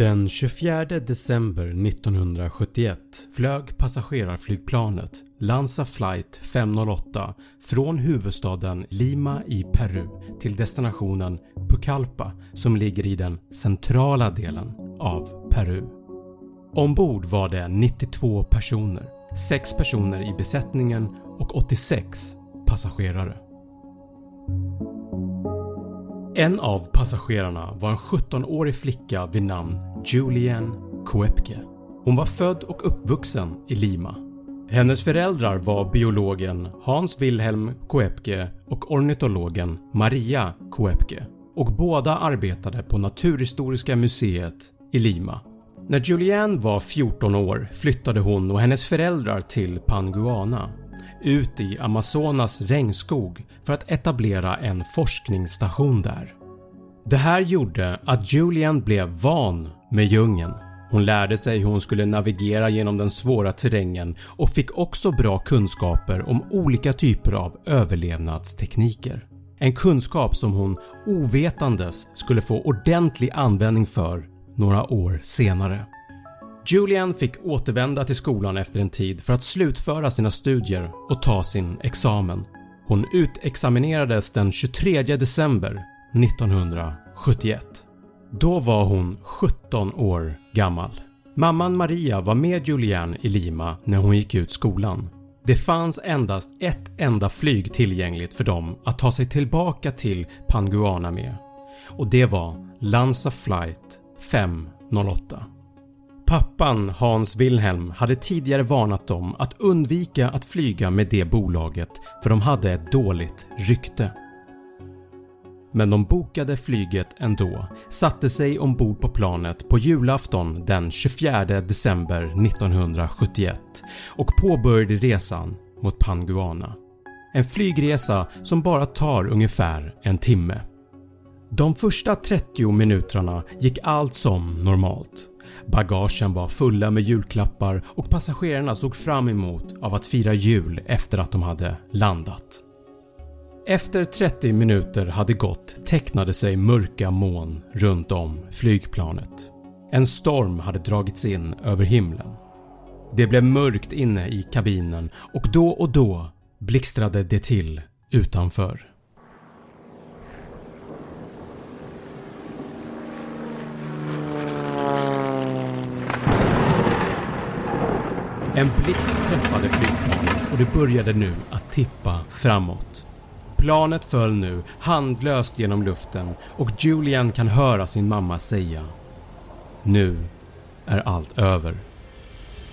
Den 24 december 1971 flög passagerarflygplanet Lanza flight 508 från huvudstaden Lima i Peru till destinationen Pucallpa som ligger i den centrala delen av Peru. Ombord var det 92 personer, 6 personer i besättningen och 86 passagerare. En av passagerarna var en 17-årig flicka vid namn Julian Koepke. Hon var född och uppvuxen i Lima. Hennes föräldrar var biologen Hans Wilhelm Koepke och ornitologen Maria Koepke och båda arbetade på Naturhistoriska museet i Lima. När Julianne var 14 år flyttade hon och hennes föräldrar till Panguana ut i Amazonas regnskog för att etablera en forskningsstation där. Det här gjorde att Julian blev van med djungeln. Hon lärde sig hur hon skulle navigera genom den svåra terrängen och fick också bra kunskaper om olika typer av överlevnadstekniker. En kunskap som hon ovetandes skulle få ordentlig användning för några år senare. Julian fick återvända till skolan efter en tid för att slutföra sina studier och ta sin examen. Hon utexaminerades den 23 december 1971. Då var hon 17 år gammal. Mamman Maria var med Julian i Lima när hon gick ut skolan. Det fanns endast ett enda flyg tillgängligt för dem att ta sig tillbaka till Panguana med och det var Lanza flight 508. Pappan Hans Wilhelm hade tidigare varnat dem att undvika att flyga med det bolaget för de hade ett dåligt rykte. Men de bokade flyget ändå, satte sig ombord på planet på julafton den 24 december 1971 och påbörjade resan mot Panguana. En flygresa som bara tar ungefär en timme. De första 30 minuterna gick allt som normalt. Bagagen var fulla med julklappar och passagerarna såg fram emot av att fira jul efter att de hade landat. Efter 30 minuter hade gått tecknade sig mörka moln runt om flygplanet. En storm hade dragits in över himlen. Det blev mörkt inne i kabinen och då och då blixtrade det till utanför. En blixt träffade flygplanet och det började nu att tippa framåt. Planet föll nu handlöst genom luften och Julian kan höra sin mamma säga “Nu är allt över”.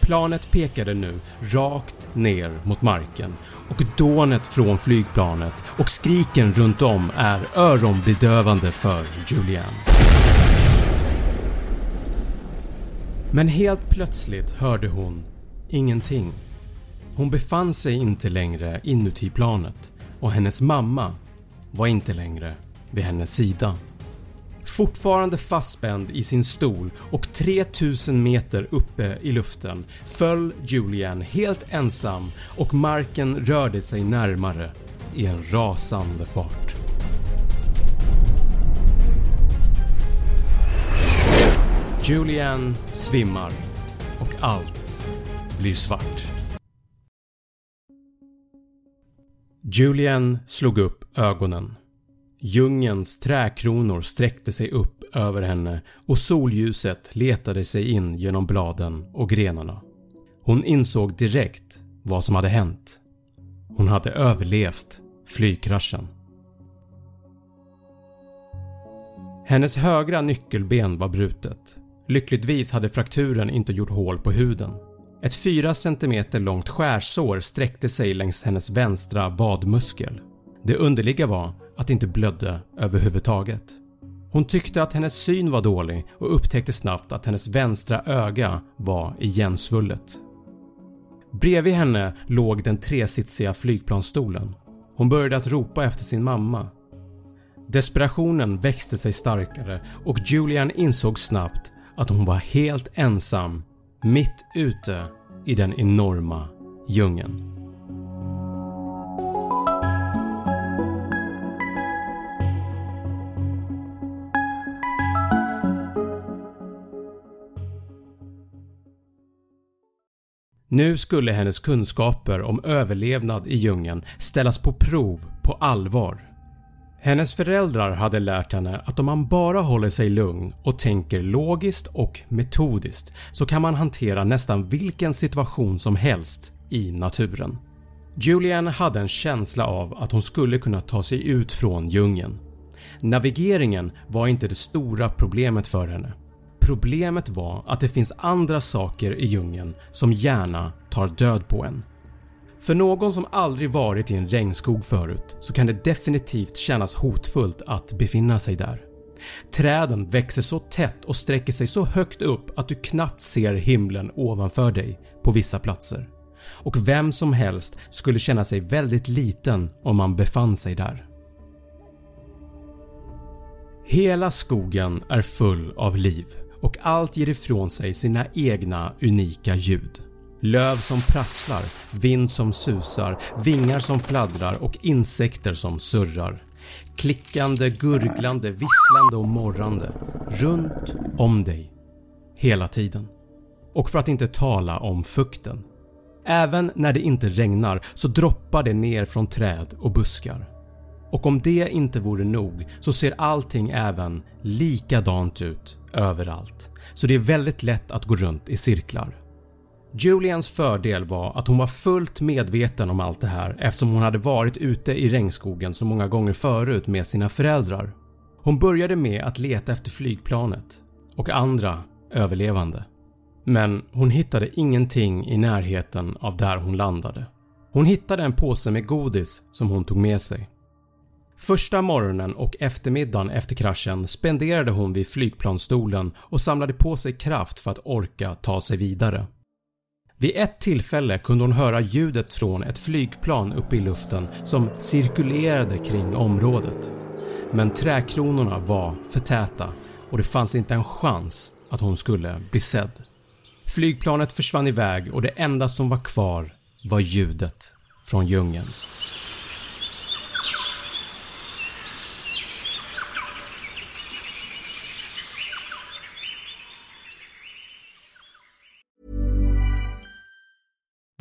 Planet pekade nu rakt ner mot marken och dånet från flygplanet och skriken runt om är öronbedövande för Julian. Men helt plötsligt hörde hon ingenting. Hon befann sig inte längre inuti planet och hennes mamma var inte längre vid hennes sida. Fortfarande fastspänd i sin stol och 3000 meter uppe i luften föll Julian helt ensam och marken rörde sig närmare i en rasande fart. Julian svimmar och allt blir svart. Julian slog upp ögonen. Djungens trädkronor sträckte sig upp över henne och solljuset letade sig in genom bladen och grenarna. Hon insåg direkt vad som hade hänt. Hon hade överlevt flygkraschen. Hennes högra nyckelben var brutet. Lyckligtvis hade frakturen inte gjort hål på huden. Ett 4 cm långt skärsår sträckte sig längs hennes vänstra vadmuskel. Det underliga var att det inte blödde överhuvudtaget. Hon tyckte att hennes syn var dålig och upptäckte snabbt att hennes vänstra öga var igensvullet. Bredvid henne låg den tresitsiga flygplansstolen. Hon började att ropa efter sin mamma. Desperationen växte sig starkare och Julian insåg snabbt att hon var helt ensam mitt ute i den enorma djungeln. Nu skulle hennes kunskaper om överlevnad i djungeln ställas på prov på allvar. Hennes föräldrar hade lärt henne att om man bara håller sig lugn och tänker logiskt och metodiskt så kan man hantera nästan vilken situation som helst i naturen. Julian hade en känsla av att hon skulle kunna ta sig ut från djungeln. Navigeringen var inte det stora problemet för henne. Problemet var att det finns andra saker i djungeln som gärna tar död på en. För någon som aldrig varit i en regnskog förut så kan det definitivt kännas hotfullt att befinna sig där. Träden växer så tätt och sträcker sig så högt upp att du knappt ser himlen ovanför dig på vissa platser. Och vem som helst skulle känna sig väldigt liten om man befann sig där. Hela skogen är full av liv och allt ger ifrån sig sina egna unika ljud. Löv som prasslar, vind som susar, vingar som fladdrar och insekter som surrar. Klickande, gurglande, visslande och morrande runt om dig hela tiden. Och för att inte tala om fukten. Även när det inte regnar så droppar det ner från träd och buskar. Och om det inte vore nog så ser allting även likadant ut överallt. Så det är väldigt lätt att gå runt i cirklar. Julians fördel var att hon var fullt medveten om allt det här eftersom hon hade varit ute i regnskogen så många gånger förut med sina föräldrar. Hon började med att leta efter flygplanet och andra överlevande. Men hon hittade ingenting i närheten av där hon landade. Hon hittade en påse med godis som hon tog med sig. Första morgonen och eftermiddagen efter kraschen spenderade hon vid flygplansstolen och samlade på sig kraft för att orka ta sig vidare. Vid ett tillfälle kunde hon höra ljudet från ett flygplan uppe i luften som cirkulerade kring området. Men trädkronorna var för täta och det fanns inte en chans att hon skulle bli sedd. Flygplanet försvann iväg och det enda som var kvar var ljudet från djungeln.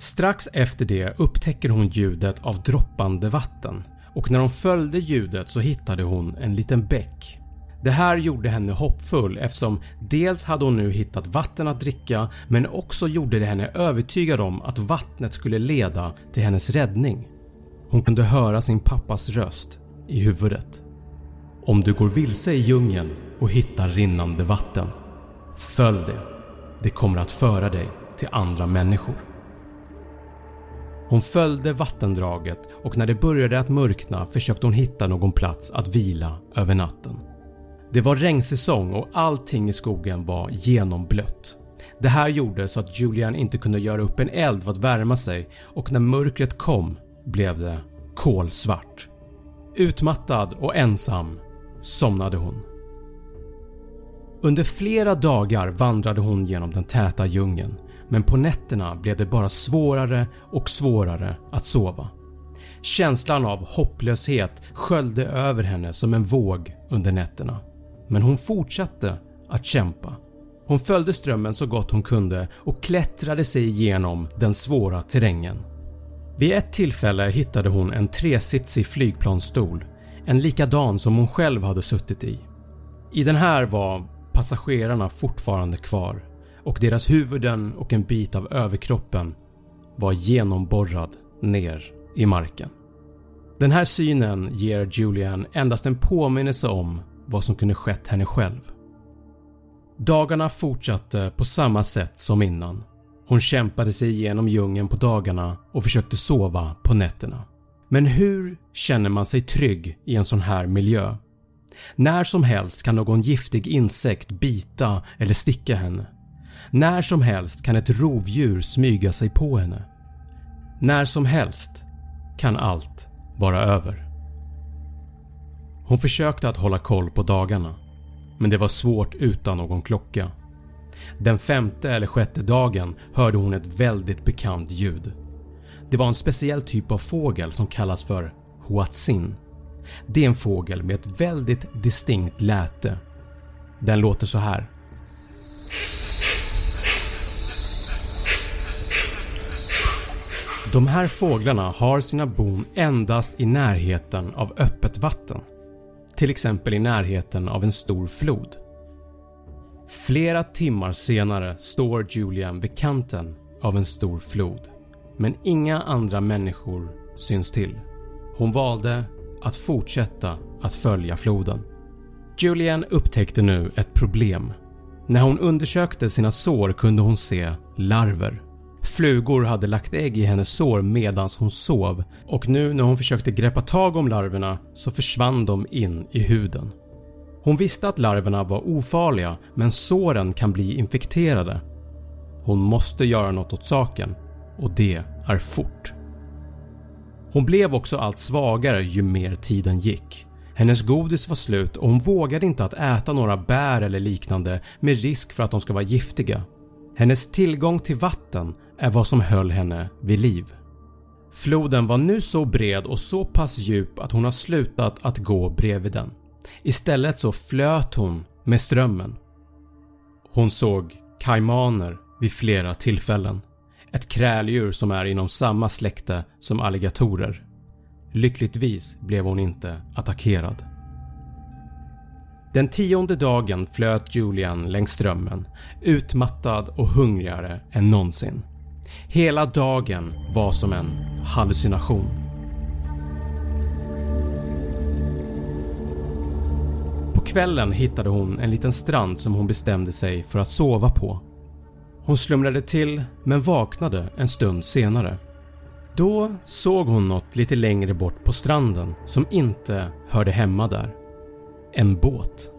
Strax efter det upptäcker hon ljudet av droppande vatten och när hon följde ljudet så hittade hon en liten bäck. Det här gjorde henne hoppfull eftersom dels hade hon nu hittat vatten att dricka men också gjorde det henne övertygad om att vattnet skulle leda till hennes räddning. Hon kunde höra sin pappas röst i huvudet. Om du går vilse i djungeln och hittar rinnande vatten, följ det. Det kommer att föra dig till andra människor. Hon följde vattendraget och när det började att mörkna försökte hon hitta någon plats att vila över natten. Det var regnsäsong och allting i skogen var genomblött. Det här gjorde så att Julian inte kunde göra upp en eld för att värma sig och när mörkret kom blev det kolsvart. Utmattad och ensam somnade hon. Under flera dagar vandrade hon genom den täta djungeln men på nätterna blev det bara svårare och svårare att sova. Känslan av hopplöshet sköljde över henne som en våg under nätterna. Men hon fortsatte att kämpa. Hon följde strömmen så gott hon kunde och klättrade sig igenom den svåra terrängen. Vid ett tillfälle hittade hon en tresitsig flygplansstol, en likadan som hon själv hade suttit i. I den här var passagerarna fortfarande kvar och deras huvuden och en bit av överkroppen var genomborrad ner i marken. Den här synen ger Julian endast en påminnelse om vad som kunde skett henne själv. Dagarna fortsatte på samma sätt som innan. Hon kämpade sig igenom djungeln på dagarna och försökte sova på nätterna. Men hur känner man sig trygg i en sån här miljö? När som helst kan någon giftig insekt bita eller sticka henne. När som helst kan ett rovdjur smyga sig på henne. När som helst kan allt vara över. Hon försökte att hålla koll på dagarna men det var svårt utan någon klocka. Den femte eller sjätte dagen hörde hon ett väldigt bekant ljud. Det var en speciell typ av fågel som kallas för huatzin. Det är en fågel med ett väldigt distinkt läte. Den låter så här. De här fåglarna har sina bon endast i närheten av öppet vatten. Till exempel i närheten av en stor flod. Flera timmar senare står Julian vid kanten av en stor flod men inga andra människor syns till. Hon valde att fortsätta att följa floden. Julian upptäckte nu ett problem. När hon undersökte sina sår kunde hon se larver. Flugor hade lagt ägg i hennes sår medans hon sov och nu när hon försökte greppa tag om larverna så försvann de in i huden. Hon visste att larverna var ofarliga men såren kan bli infekterade. Hon måste göra något åt saken och det är fort. Hon blev också allt svagare ju mer tiden gick. Hennes godis var slut och hon vågade inte att äta några bär eller liknande med risk för att de ska vara giftiga. Hennes tillgång till vatten är vad som höll henne vid liv. Floden var nu så bred och så pass djup att hon har slutat att gå bredvid den. Istället så flöt hon med strömmen. Hon såg kaimaner vid flera tillfällen. Ett kräldjur som är inom samma släkte som alligatorer. Lyckligtvis blev hon inte attackerad. Den tionde dagen flöt Julian längs strömmen, utmattad och hungrigare än någonsin. Hela dagen var som en hallucination. På kvällen hittade hon en liten strand som hon bestämde sig för att sova på. Hon slumrade till men vaknade en stund senare. Då såg hon något lite längre bort på stranden som inte hörde hemma där. En båt.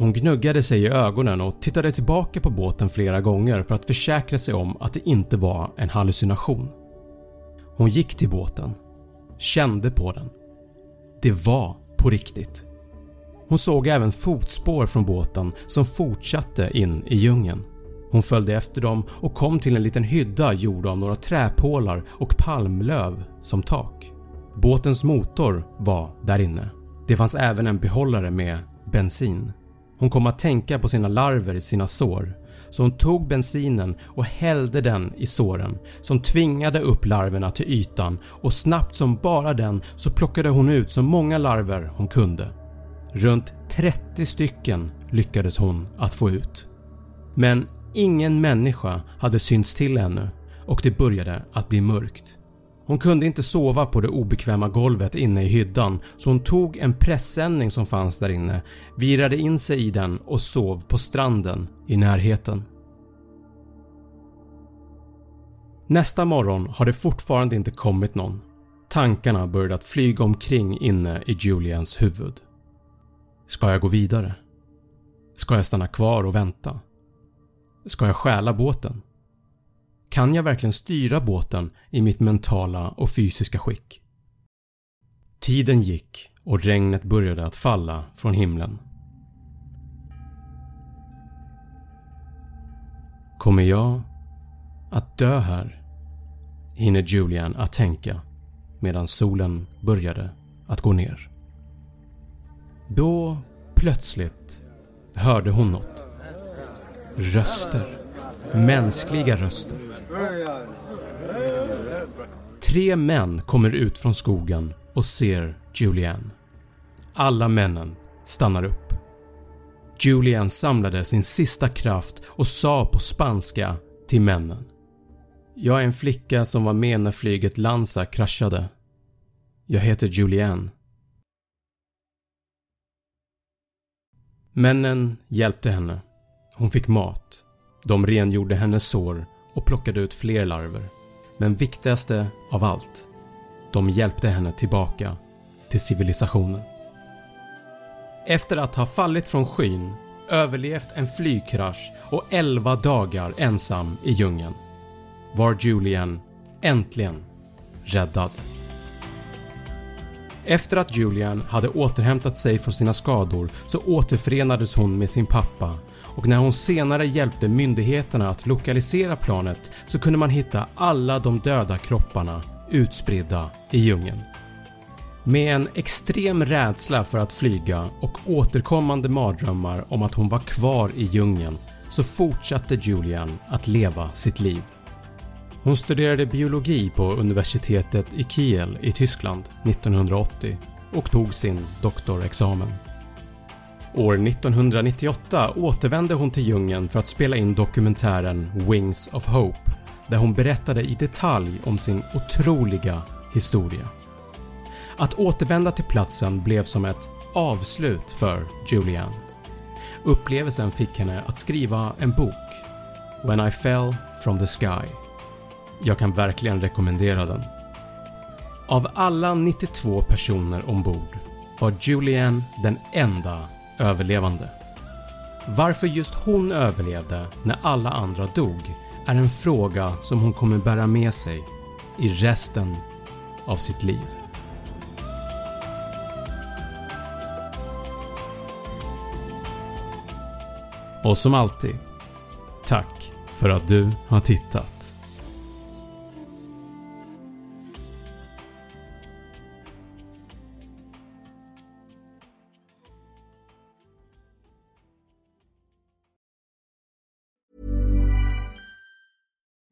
Hon gnuggade sig i ögonen och tittade tillbaka på båten flera gånger för att försäkra sig om att det inte var en hallucination. Hon gick till båten, kände på den det var på riktigt. Hon såg även fotspår från båten som fortsatte in i djungeln. Hon följde efter dem och kom till en liten hydda gjord av några träpålar och palmlöv som tak. Båtens motor var där inne. Det fanns även en behållare med bensin. Hon kom att tänka på sina larver i sina sår så hon tog bensinen och hällde den i såren som tvingade upp larverna till ytan och snabbt som bara den så plockade hon ut så många larver hon kunde. Runt 30 stycken lyckades hon att få ut. Men ingen människa hade synts till ännu och det började att bli mörkt. Hon kunde inte sova på det obekväma golvet inne i hyddan så hon tog en pressändning som fanns där inne, virade in sig i den och sov på stranden i närheten. Nästa morgon har det fortfarande inte kommit någon. Tankarna började att flyga omkring inne i Julians huvud. Ska jag gå vidare? Ska jag stanna kvar och vänta? Ska jag stjäla båten? Kan jag verkligen styra båten i mitt mentala och fysiska skick? Tiden gick och regnet började att falla från himlen. Kommer jag att dö här? Hinner Julian att tänka medan solen började att gå ner. Då plötsligt hörde hon något. Röster. Mänskliga röster. Tre män kommer ut från skogen och ser Julianne. Alla männen stannar upp. Julianne samlade sin sista kraft och sa på spanska till männen. Jag är en flicka som var med när flyget Lanza kraschade. Jag heter Julianne. Männen hjälpte henne. Hon fick mat. De rengjorde hennes sår och plockade ut fler larver. Men viktigaste av allt, de hjälpte henne tillbaka till civilisationen. Efter att ha fallit från skyn, överlevt en flygkrasch och 11 dagar ensam i djungeln var Julian äntligen räddad. Efter att Julian hade återhämtat sig från sina skador så återförenades hon med sin pappa och när hon senare hjälpte myndigheterna att lokalisera planet så kunde man hitta alla de döda kropparna utspridda i djungeln. Med en extrem rädsla för att flyga och återkommande mardrömmar om att hon var kvar i djungeln så fortsatte Julian att leva sitt liv. Hon studerade biologi på universitetet i Kiel i Tyskland 1980 och tog sin doktorexamen. År 1998 återvände hon till djungeln för att spela in dokumentären “Wings of Hope” där hon berättade i detalj om sin otroliga historia. Att återvända till platsen blev som ett avslut för Julianne. Upplevelsen fick henne att skriva en bok “When I fell from the sky” Jag kan verkligen rekommendera den. Av alla 92 personer ombord var Julianne den enda överlevande. Varför just hon överlevde när alla andra dog är en fråga som hon kommer bära med sig i resten av sitt liv. Och som alltid, tack för att du har tittat.